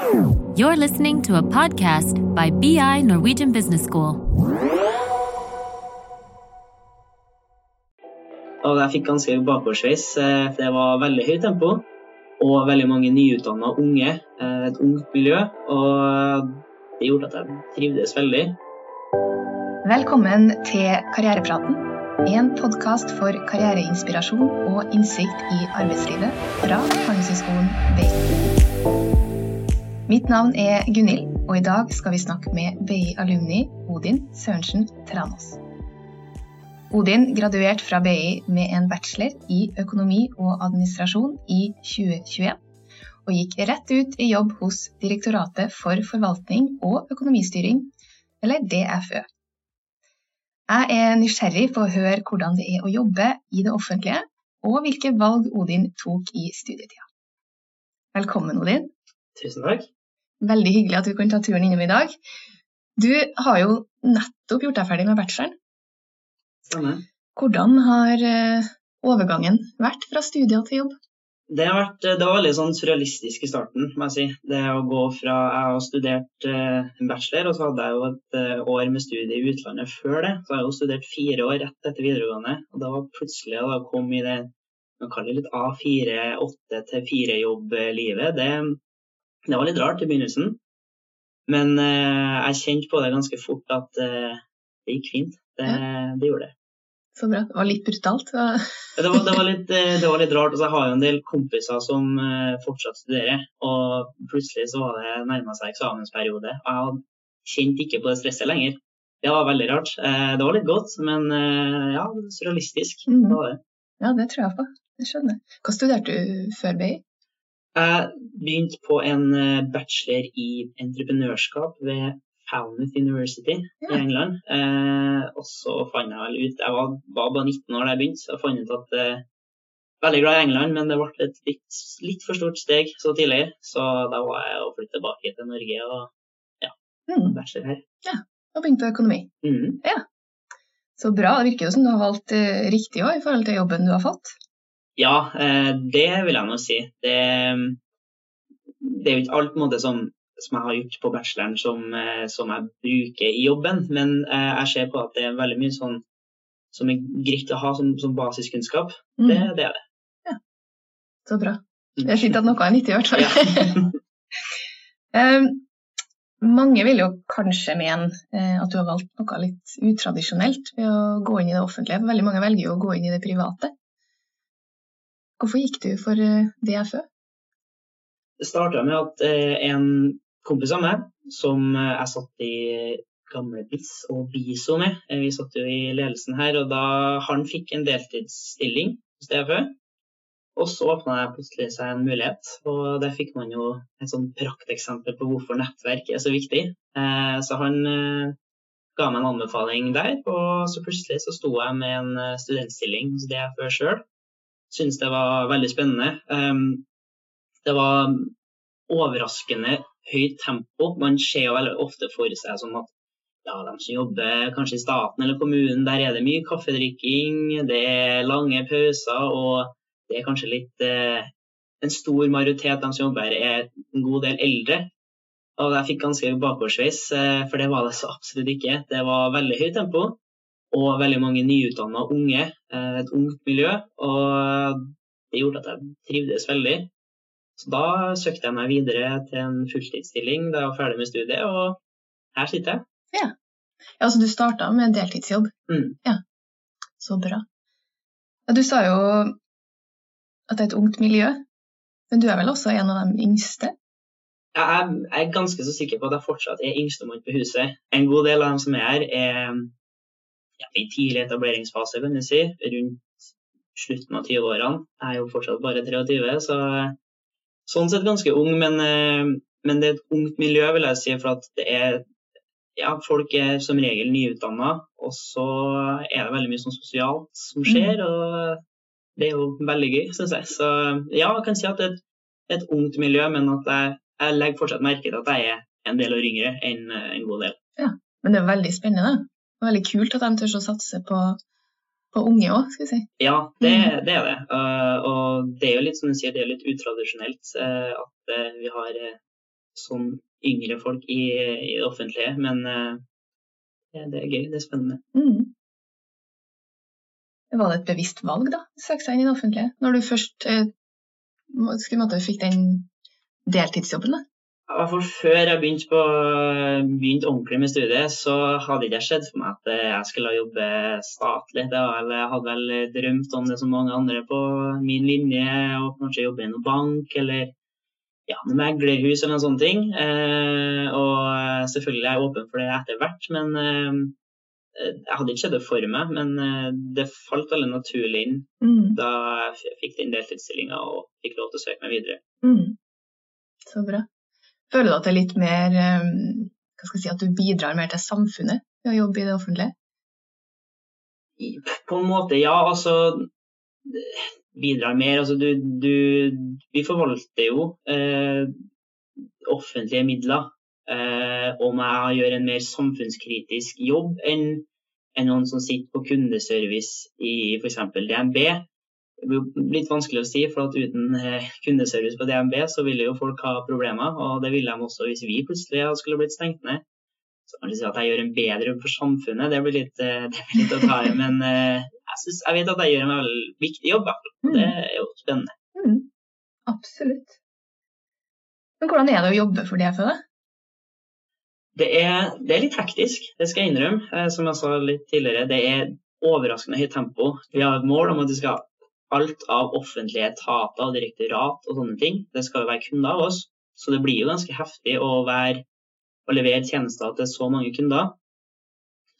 You're listening to a podcast by BI Norwegian Business School. Og jeg fikk ganske bakoversveis. eh, for Det var veldig høyt tempo og veldig mange nyutdanna unge. eh, Et ungt miljø. Og det gjorde at jeg trivdes veldig. Velkommen til Karrierepraten, en podkast for karriereinspirasjon og innsikt i arbeidslivet fra Handelshøyskolen BI. Mitt navn er Gunhild, og i dag skal vi snakke med BI alumni Odin Sørensen Tranås. Odin graduerte fra BI med en bachelor i økonomi og administrasjon i 2021, og gikk rett ut i jobb hos Direktoratet for forvaltning og økonomistyring, eller DFØ. Jeg er nysgjerrig på å høre hvordan det er å jobbe i det offentlige, og hvilke valg Odin tok i studietida. Velkommen, Odin. Tusen takk. Veldig hyggelig at du kan ta turen innom i dag. Du har jo nettopp gjort deg ferdig med bacheloren. Stemmer. Hvordan har eh, overgangen vært fra studier til jobb? Det, har vært, det var veldig sånn surrealistisk i starten, må jeg si. Det å gå fra Jeg har studert eh, en bachelor, og så hadde jeg jo et eh, år med studie i utlandet før det. Så har jeg jo studert fire år rett etter videregående. Og da var plutselig da kom i det man kaller litt A4, 8 til 4-jobb-livet. Det, det var litt rart i begynnelsen. Men eh, jeg kjente på det ganske fort at eh, det gikk fint. Det, det gjorde det. Så bra. Det var litt brutalt. så- Det var, det, var litt, eh, det var litt rart. Altså, jeg har jo en del kompiser som eh, fortsatt studerer, og plutselig så var det nærma seg eksamensperiode. Og jeg kjente kjent ikke på det stresset lenger. Det var veldig rart. Eh, Det var litt godt, men ja, surrealistisk. Mm. Det var det. Ja, det tror jeg på. Jeg skjønner. Hva studerte du før BI? Jeg begynte på en eh, bachelor i entreprenørskap ved Falmouth University Ja. i England. Eh, og så fant jeg vel ut Jeg var, var bare 19 år da jeg begynte, så jeg fant ut at eh, Veldig glad i England, men det ble et litt, litt for stort steg så tidlig. Så da var jeg å flytte tilbake til Norge og Mm. bachelor her. Ja, Og begynte på økonomi. Ja. Så bra. Det virker jo som du har valgt eh, riktig òg, i forhold til jobben du har fått. Ja, eh, det vil jeg nå si. Det, det er jo ikke alt måte som, som jeg har gjort på bacheloren som, eh, som jeg bruker i jobben, men eh, jeg ser på at det er veldig mye sånn som er greit å ha som, som basiskunnskap. Mm. Det, det er det. Så bra. Det er fint at noe er nyttig, i hvert fall. Ja. Eh, mange vil jo kanskje mene at du har valgt noe litt utradisjonelt ved å gå inn i det offentlige. Veldig mange velger jo å gå inn i det private. Hvorfor gikk du for eh, DFØ? Det starta med at eh, en kompis av meg, som eh, jeg satt i gamle BIS og BISO med, eh, vi satt jo i ledelsen her, og da han fikk en deltidsstilling hos DFØ, og så åpna jeg plutselig seg en mulighet, og der fikk man jo et sånn prakteksempel på hvorfor nettverk er så viktig. Eh, så han eh, ga meg en anbefaling der, og så plutselig så sto jeg med en eh, studentstilling hos DFØ sjøl. Syntes det var veldig spennende. Um, det var overraskende høyt tempo. Man ser jo veldig ofte for seg som at ja, de som jobber kanskje i staten eller kommunen, der er det mye kaffedrikking, det er lange pauser, og det er kanskje litt eh, En stor majoritet av de som jobber her, er en god del eldre. Og jeg fikk ganske bakoversveis, eh, for det var det så absolutt ikke. Det var veldig høyt tempo, og veldig mange nyutdanna unge. eh, Et ungt miljø. Og det gjorde at jeg trivdes veldig. Så da søkte jeg meg videre til en fulltidsstilling da jeg var ferdig med studiet, og her sitter jeg. Ja, altså du starta med en deltidsjobb. Mm. Så bra. Ja, du sa jo at det er et ungt miljø, men du er vel også en av de yngste? Jeg er ganske så sikker på at jeg fortsatt er yngstemann på huset. En god del av dem som er her, er ja, i tidlig etableringsfase, kan du si. Rundt slutten av 20-årene. Jeg er jo fortsatt bare 23, så sånn sett ganske ung. Men, eh, men det er et ungt miljø, vil jeg si, for at det er ja, folk er som regel nyutdanna, og så er det veldig mye sånn sosialt som skjer. og det er jo veldig gøy, syns jeg. Så ja, jeg kan si at det er et, et ungt miljø, men at jeg, jeg legger fortsatt merke til at jeg er en del år yngre enn eh, en god del. Ja, Men det er veldig spennende. Og veldig kult at de tør å satse på, på unge òg, skal vi si. Ja, det, det er det. Uh, og det er jo litt som du sier, det er litt utradisjonelt uh, at uh, vi har sånn yngre folk i, i det offentlige, men det er gøy. Det er spennende. Mm. Var det et bevisst valg, da, søke seg inn i det offentlige? Når du først eh, skulle måtte fikk den deltidsjobben, da? Hvert fall før jeg begynte, på, begynte ordentlig med studiet, så hadde det ikke skjedd for meg at jeg skulle jobbe statlig. Vel, jeg hadde vel drømt om det som mange andre på min linje, og kanskje jobbe i noen bank eller ja, meglerhus eller noen sånne ting. Eh, og selvfølgelig er jeg åpen for det etter hvert, men eh, jeg hadde ikke sett det for meg. Men eh, det falt veldig naturlig inn mm. da jeg fikk den deltidsstillinga og fikk lov til å søke meg videre. Mm. Så bra. Føler du at det er litt mer um, hva skal jeg si, At du bidrar mer til samfunnet ved å jobbe i det offentlige? På en måte, ja. Altså bidrar mer. Altså, du, du, vi forvalter jo eh, offentlige midler. Eh, om jeg gjør en mer samfunnskritisk jobb enn, enn noen som sitter på kundeservice i f.eks. DNB, litt vanskelig å si, for uten eh, kundeservice på DNB, så ville jo folk ha problemer. Og det ville de også hvis vi plutselig skulle blitt stengt ned. Så kan du si at jeg gjør en bedre jobb for samfunnet, det blir litt, eh, det blir litt å ta i. Men eh, jeg, synes, jeg, vet at jeg gjør en veldig viktig jobb, og det er jo spennende. Mm. Absolutt. Men hvordan er det å jobbe for DFØ, da? Det er, det er, litt hektisk, det skal jeg innrømme. Som jeg sa litt tidligere, det er overraskende høyt tempo. Vi har et mål om at vi skal alt av offentlige etater og direktorat og sånne ting. Det skal jo være kunder av oss. Så det blir jo ganske heftig å, være, å levere tjenester til så mange kunder.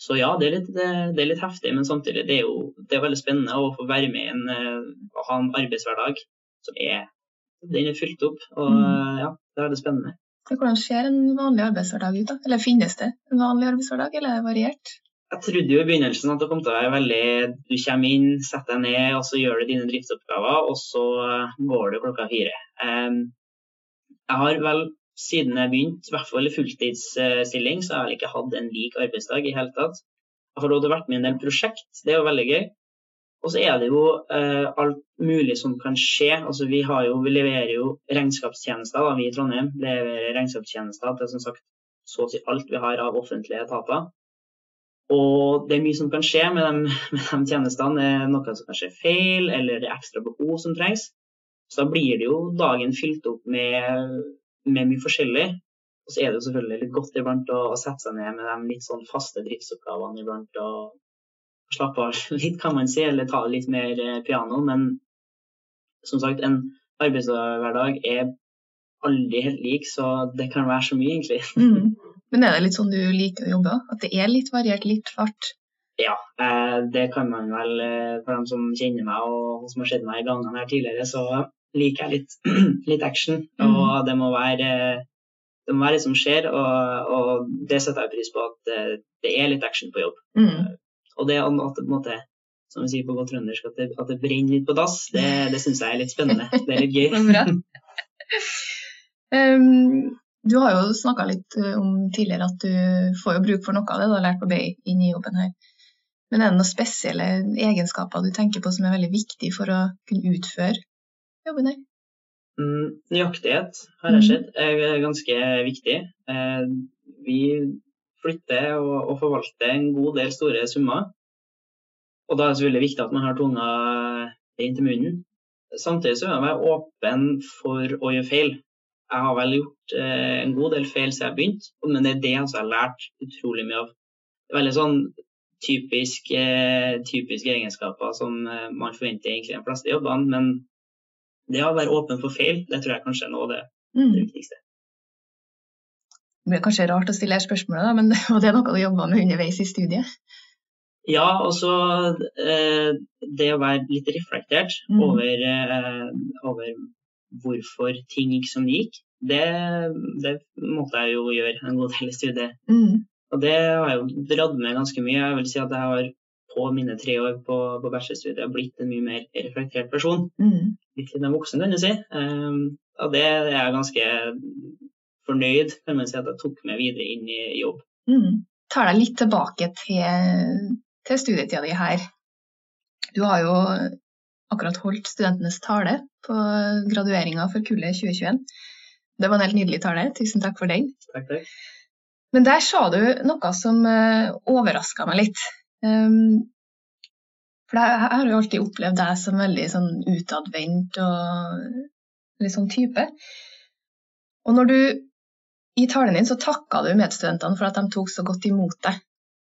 Så ja, det er litt, det, det er litt heftig, men samtidig det er jo det er veldig spennende å få være med i en, eh, å ha en arbeidshverdag som er den er fylt opp. Og mm. ja, det er veldig spennende. Hvordan ser en vanlig arbeidshverdag ut? da? Eller Finnes det en vanlig arbeidshverdag, eller er det variert? Jeg trodde jo i begynnelsen at det kom til å være veldig Du kommer inn, setter deg ned, og så gjør du dine driftsoppgaver, og så går du klokka fire. Jeg har vel siden jeg begynte, i hvert fall i fulltidsstilling, så har jeg ikke hatt en lik arbeidsdag i hele tatt. Jeg får lov til å være med i en del prosjekt, det er jo veldig gøy. Og så er det jo uh, alt mulig som kan skje. Altså, vi, jo, vi leverer jo regnskapstjenester, da, vi i Trondheim. leverer regnskapstjenester til som sagt så å si alt vi har av offentlige etater. Og det er mye som kan skje med de, med de tjenestene. Det er noe som kanskje er feil, eller det er ekstra behov som trengs. Så da blir det jo dagen fylt opp med, med mye forskjellig. Og så er det jo selvfølgelig litt godt iblant å, å sette seg ned med de litt sånn faste driftsoppgavene iblant og slappe av litt, kan man si, eller ta litt mer eh, piano. Men som sagt, en arbeidshverdag er aldri helt lik, så det kan være så mye, egentlig. Mm. Men er det litt sånn du liker å jobbe? At det er litt variert, litt fart? Ja, eh, det kan man vel eh, for dem som kjenner meg og som har sett meg i gangene her tidligere, så liker jeg litt, litt action. Mm. Og det må være det må være det som skjer, og, og, det setter jeg pris på at eh, det er litt action på jobb. Mm. Og det at måte, som vi sier på godt trøndersk, at at det brenner litt på dass, det, det syns jeg er litt spennende. Det er litt gøy. um, Du har jo snakka litt eh, om tidligere at du får jo bruk for noe av det du har lært på BI inn i jobben her. Men er det noen spesielle egenskaper du tenker på som er veldig viktig for å kunne utføre jobben her? Mm, nøyaktighet har jeg mm. sett er ganske viktig. Eh, vi flytter og, forvalter en god del store summer. Og da er det selvfølgelig viktig at man har tunga inn til munnen. Samtidig så er man åpen for å gjøre feil. Jeg har vel gjort eh, en god del feil siden jeg begynte, men det er det altså jeg har lært utrolig mye av. Er veldig sånn typisk, eh, typiske egenskaper som eh, man forventer egentlig en de fleste jobbene. Men det å være åpen for feil, det tror jeg kanskje er noe av det, mm. det viktigste. Det blir kanskje rart å stille her spørsmålet, men det er noe du jobba med underveis i studiet? Ja, og så eh, det å være litt reflektert mm. over, eh, over hvorfor ting gikk som de gikk, det, det, måtte jeg jo gjøre en god del i studiet. Mm. Og det har jeg jo dratt med ganske mye. Jeg vil si at jeg har på mine tre år på, på bachelorstudiet blitt en mye mer reflektert person. Mm. Litt litt voksen, kan du si. Um, og det er jeg ganske fornøyd kan man si at jeg tok med videre inn i jobb. Mm. Tar deg litt tilbake til, til studietida di her. Du har jo akkurat holdt studentenes tale på gradueringa for kullet 2021. Det var en helt nydelig tale. Tusen takk for den. Takk, takk. Men der sa du noe som uh, overraska meg litt. Um, for jeg, jeg har jo alltid opplevd deg som veldig sånn utadvendt og litt sånn type. Og når du i talen din så takka du medstudentene for at de tok så godt imot deg.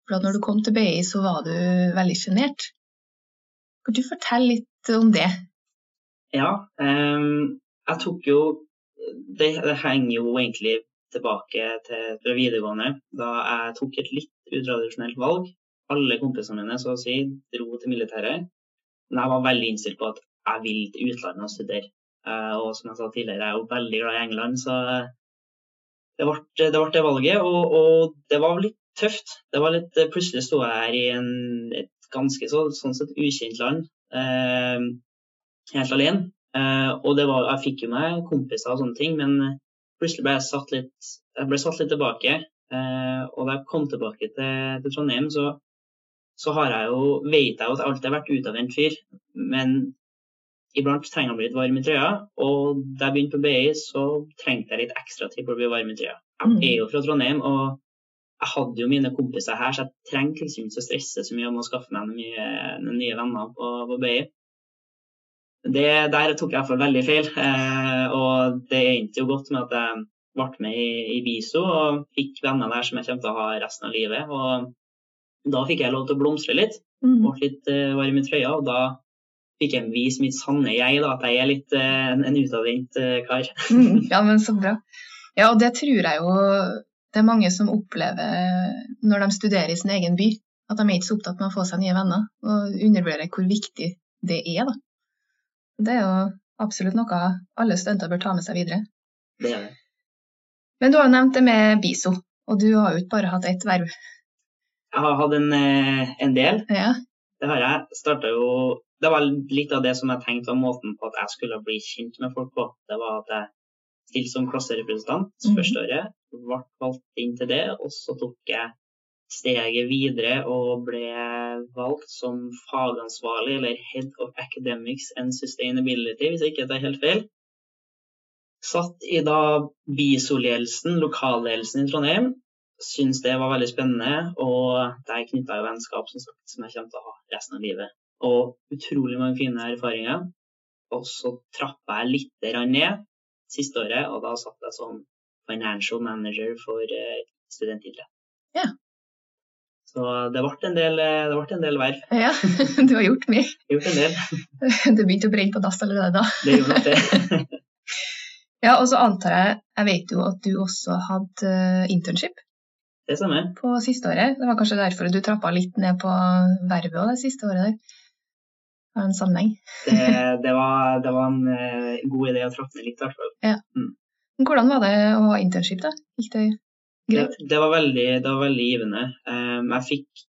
For når du kom til BI, så var du veldig sjenert. Kan du fortelle litt om det? Ja, um, jeg tok jo det, det, henger jo egentlig tilbake til fra videregående, da jeg tok et litt utradisjonelt valg. Alle kompisene mine så å si, dro til militæret. Men jeg var veldig innstilt på at jeg vil til utlandet og studere. Uh, og som jeg sa tidligere, jeg er jo veldig glad i England, så det ble det, ble det valget. Og, og, det var litt tøft. Det var litt, Plutselig sto jeg her i en, et ganske så, sånn sett ukjent land, helt alene. Uh, og var, jeg fikk jo meg kompiser og sånne ting, men plutselig ble jeg satt litt, jeg ble satt litt tilbake. Uh, og da jeg kom tilbake til, til Trondheim, så, så har jeg jo, vet jeg jo at jeg alltid har vært utadvendt fyr. Men iblant trenger jeg å bli litt varm i trøya. Og da jeg begynte på BI, så trengte jeg litt ekstra tid for å bli varm i trøya. Jeg mm. er jo fra Trondheim, og jeg hadde jo mine kompiser her, så jeg trengte liksom ikke å stresse så mye om å skaffe meg noen nye, noen nye venner på, på BI. Det, der tok jeg iallfall veldig feil. Eh, og det endte jo godt med at jeg ble med i, i BISO og fikk venner der som jeg kommer til å ha resten av livet. Og da fikk jeg lov til å blomstre litt. Mm. Ble litt uh, varm i trøya. Og da fikk jeg vise mitt sanne jeg, da, at jeg er litt uh, en, en utadvendt uh, kar. mm, ja, men så bra. Ja, og det tror jeg jo det er mange som opplever når de studerer i sin egen by. At de er ikke så opptatt med å få seg nye venner, og undervurderer hvor viktig det er. da. Det er jo absolutt noe alle studenter bør ta med seg videre. Det er det. Men du har jo nevnt det med BISO, og du har jo ikke bare hatt ett verv. Jeg har hatt en, eh, en del. Ja. Det har jeg. Starta jo Det var litt av det som jeg tenkte var måten på at jeg skulle bli kjent med folk på. Det var at jeg stilte som klasserepresentant mm. første året. Ble valgt inn til det, og så tok jeg steget videre og ble valgt som fagansvarlig, eller Head of Academics and Sustainability, hvis ikke tar helt feil. Satt i da BISO-ledelsen, lokalledelsen i Trondheim. Syns det var veldig spennende, og der knytta jeg vennskap som, sagt, som jeg kommer til å ha resten av livet. Og utrolig mange fine erfaringer. Og så trappa jeg litt ned siste året, og da satt jeg som financial manager for eh, studentidrett. Ja. Så det ble en del, det ble en del verv. Ja, du har gjort mye. Gjort en del. Det begynte å brenne på dass allerede da. Det gjorde nok det. ja, og så antar jeg, jeg vet jo at du også hadde eh, internship. Det stemmer. På siste året. Det var kanskje derfor du trappa litt ned på vervet det siste året der. Har en sammenheng. det, det, var, det, var, en uh, god idé å trappe litt, i hvert fall. Ja. Mm. Hvordan var det å ha internship, da? Gikk det det, det, var veldig, det var veldig givende. Um, jeg fikk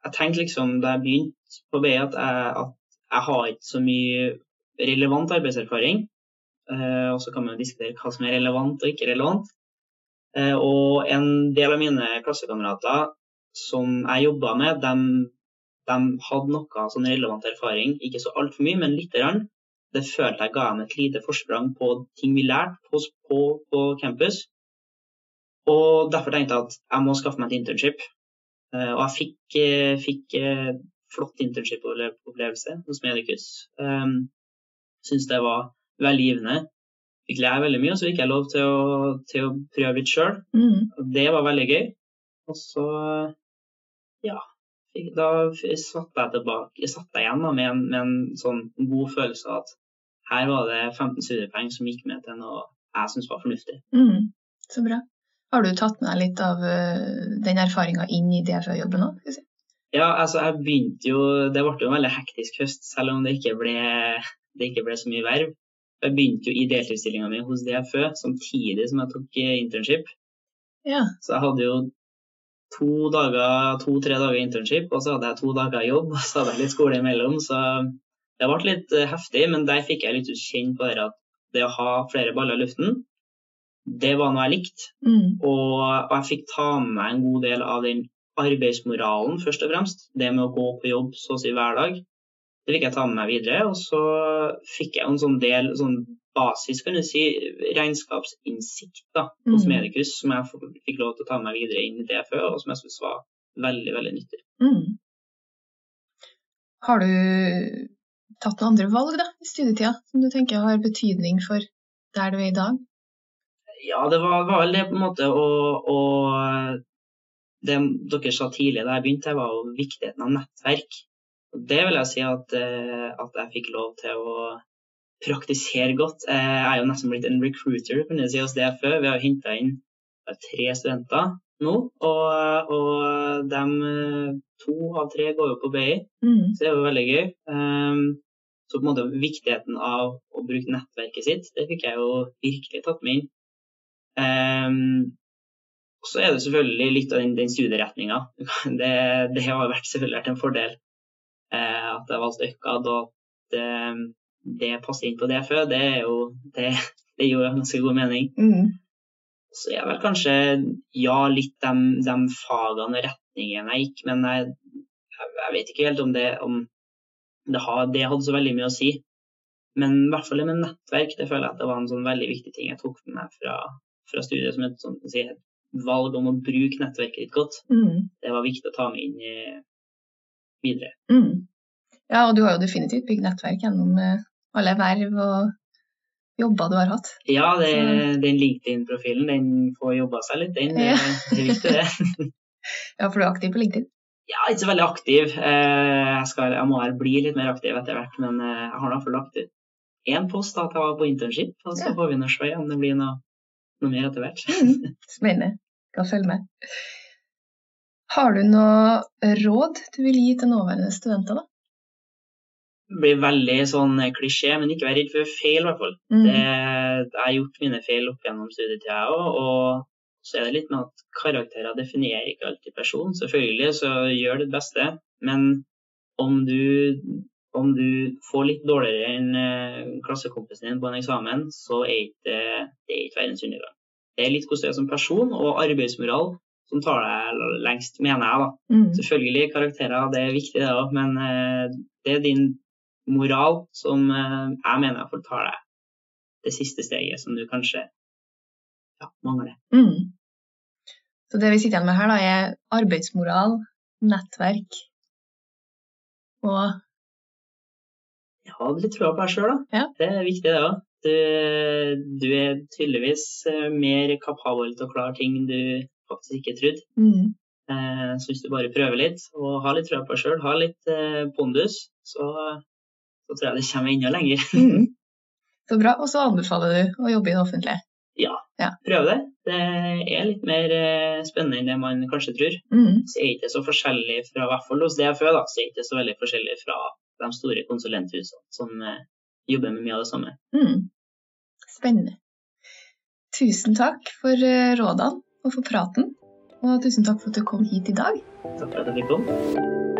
Jeg tenkte liksom da jeg begynte på BI at at jeg har ikke så mye relevant arbeidserfaring. Uh, og så kan man diskutere hva som er relevant og ikke relevant. Uh, og en del av mine klassekamerater som jeg jobba med, de, de, hadde noe sånn relevant erfaring. Ikke så altfor mye, men lite grann. Det følte jeg ga dem et lite forsprang på ting vi lærte på, på, på campus. Og derfor tenkte jeg at jeg må skaffe meg et internship. Uh, og jeg fikk, uh, fikk uh, flott internship-opplevelse hos Medicus. Um, Syns det var veldig givende. Fikk lære veldig mye, og så fikk jeg lov til å, til å prøve litt sjøl. Mm. Det var veldig gøy. Og så, ja Da satt jeg tilbake, jeg satt igjen da, med, en, med en sånn god følelse av at her var det 15 studiepoeng som gikk med til noe jeg syntes var fornuftig. Mm. Så bra. Har du tatt med deg litt av eh, den erfaringa inn i DFØ-jobben òg? Si? Ja, altså jeg begynte jo Det ble jo en veldig hektisk høst, selv om det ikke ble, det ikke ble så mye verv. Jeg begynte jo i deltidsstillinga mi hos DFØ samtidig som jeg tok eh, internship. Ja. Så jeg hadde jo to-tre dager, to, dager internship, og så hadde jeg to dager jobb, og så hadde jeg litt skole imellom. Så det ble litt eh, heftig, men der fikk jeg litt kjenne på det at det å ha flere baller i luften, det var noe jeg likte. Mm. Og, og, jeg fikk ta med meg en god del av den arbeidsmoralen, først og fremst. Det med å gå på jobb så å si hver dag. Det fikk jeg ta med meg videre. Og så fikk jeg en sånn del sånn basis, kan du si, regnskapsinnsikt da, hos Mm. Medicus, som jeg fikk lov til å ta meg videre inn i det før, og som jeg syntes var veldig, veldig nyttig. Mm. Har du tatt noen andre valg da, i studietida som du tenker har betydning for der du er i dag? Ja, det var, var vel det på en måte å, å Det dere sa tidlig da jeg begynte, var jo viktigheten av nettverk. Og Det vil jeg si at, eh, at jeg fikk lov til å praktisere godt. Eh, Jeg er jo nesten blitt en recruiter kan du si, oss det før. Vi har henta inn eh, tre studenter nå, og, og dem, eh, to av tre går jo på BI. Mm. Så det er jo veldig gøy. Ehm, så på en måte viktigheten av å bruke nettverket sitt, det fikk jeg jo virkelig tatt med inn. Um, så er det selvfølgelig litt av den, den studieretninga. Det, det har vært selvfølgelig vært en fordel uh, at jeg valgte Økkad, og at eh, det passer inn på DFØ. Det, er jo, det, det gir jo ganske god mening. Mm. Så er vel kanskje ja, litt de, de fagene og retningene jeg gikk, men jeg, jeg, jeg vet ikke helt om det, om det, har, det hadde så veldig mye å si. Men i hvert fall det med nettverk, det føler jeg at det var en sånn veldig viktig ting jeg tok med meg fra, fra studiet som et, sånt, si, valg om å bruke nettverket ditt godt. Mm. Det var viktig å ta med inn videre. Mm. Ja, og du har jo definitivt bygd nettverk gjennom eh, alle verv og jobber du har hatt. Ja, det, den LinkedIn-profilen, den får jobba seg litt, den. Ja. det er det. Ja, for du er aktiv på LinkedIn. Ja, ikke så veldig aktiv. Eh, Jeg, skal, jeg må bli litt mer aktiv etter hvert, men eh, jeg har hvert lagt ut én post da, at jeg var på internship, og så Ja. får vi nå se om det blir noe, noe mer etter hvert. Mm. Spennende. Skal følge med. Har du noe råd du vil gi til nåværende studenter, da? Blir veldig sånn klisjé, men ikke vær redd for feil, i hvert fall. Mm. Det, jeg har gjort mine feil opp gjennom studietida òg, og så er det litt med at karakterer definerer ikke alltid personen. Selvfølgelig så gjør ditt beste, men om du, om du får litt dårligere enn eh, klassekompisen din på en eksamen, så er ikke det er ikke verdens undergang. Det er litt hvordan du er som person, og arbeidsmoral som tar deg lengst, mener jeg. da. Mm. Selvfølgelig, karakterer det er viktig, det òg, men eh, det er din moral som eh, jeg mener iallfall tar deg det siste steget som du kanskje ja, mangler. Mm. Så det vi sitter igjen med her, da, er arbeidsmoral, nettverk og Ja, ha litt troa på deg sjøl, da. Ja. Det er viktig, det òg. Du, du er tydeligvis eh, mer kapabel til å klare ting du faktisk ikke trodde. mm. Eh, Så hvis du bare prøver litt og har litt troa på deg sjøl, har litt eh, pondus, så, så tror jeg det kommer enda lenger. Mm. Så bra. Og så anbefaler du å jobbe i det offentlige. Ja, Prøv det. Det er litt mer eh, spennende enn det man kanskje tror. Mm. Så er ikke så forskjellig fra, hvert fall hos DFØ, da, så er ikke så veldig forskjellig fra de store konsulenthusene som eh, jobber med mye av det samme. Mm. Spennende. Tusen takk for eh, rådene og for praten. Og tusen takk for at du kom hit i dag. Takk for at jeg fikk komme.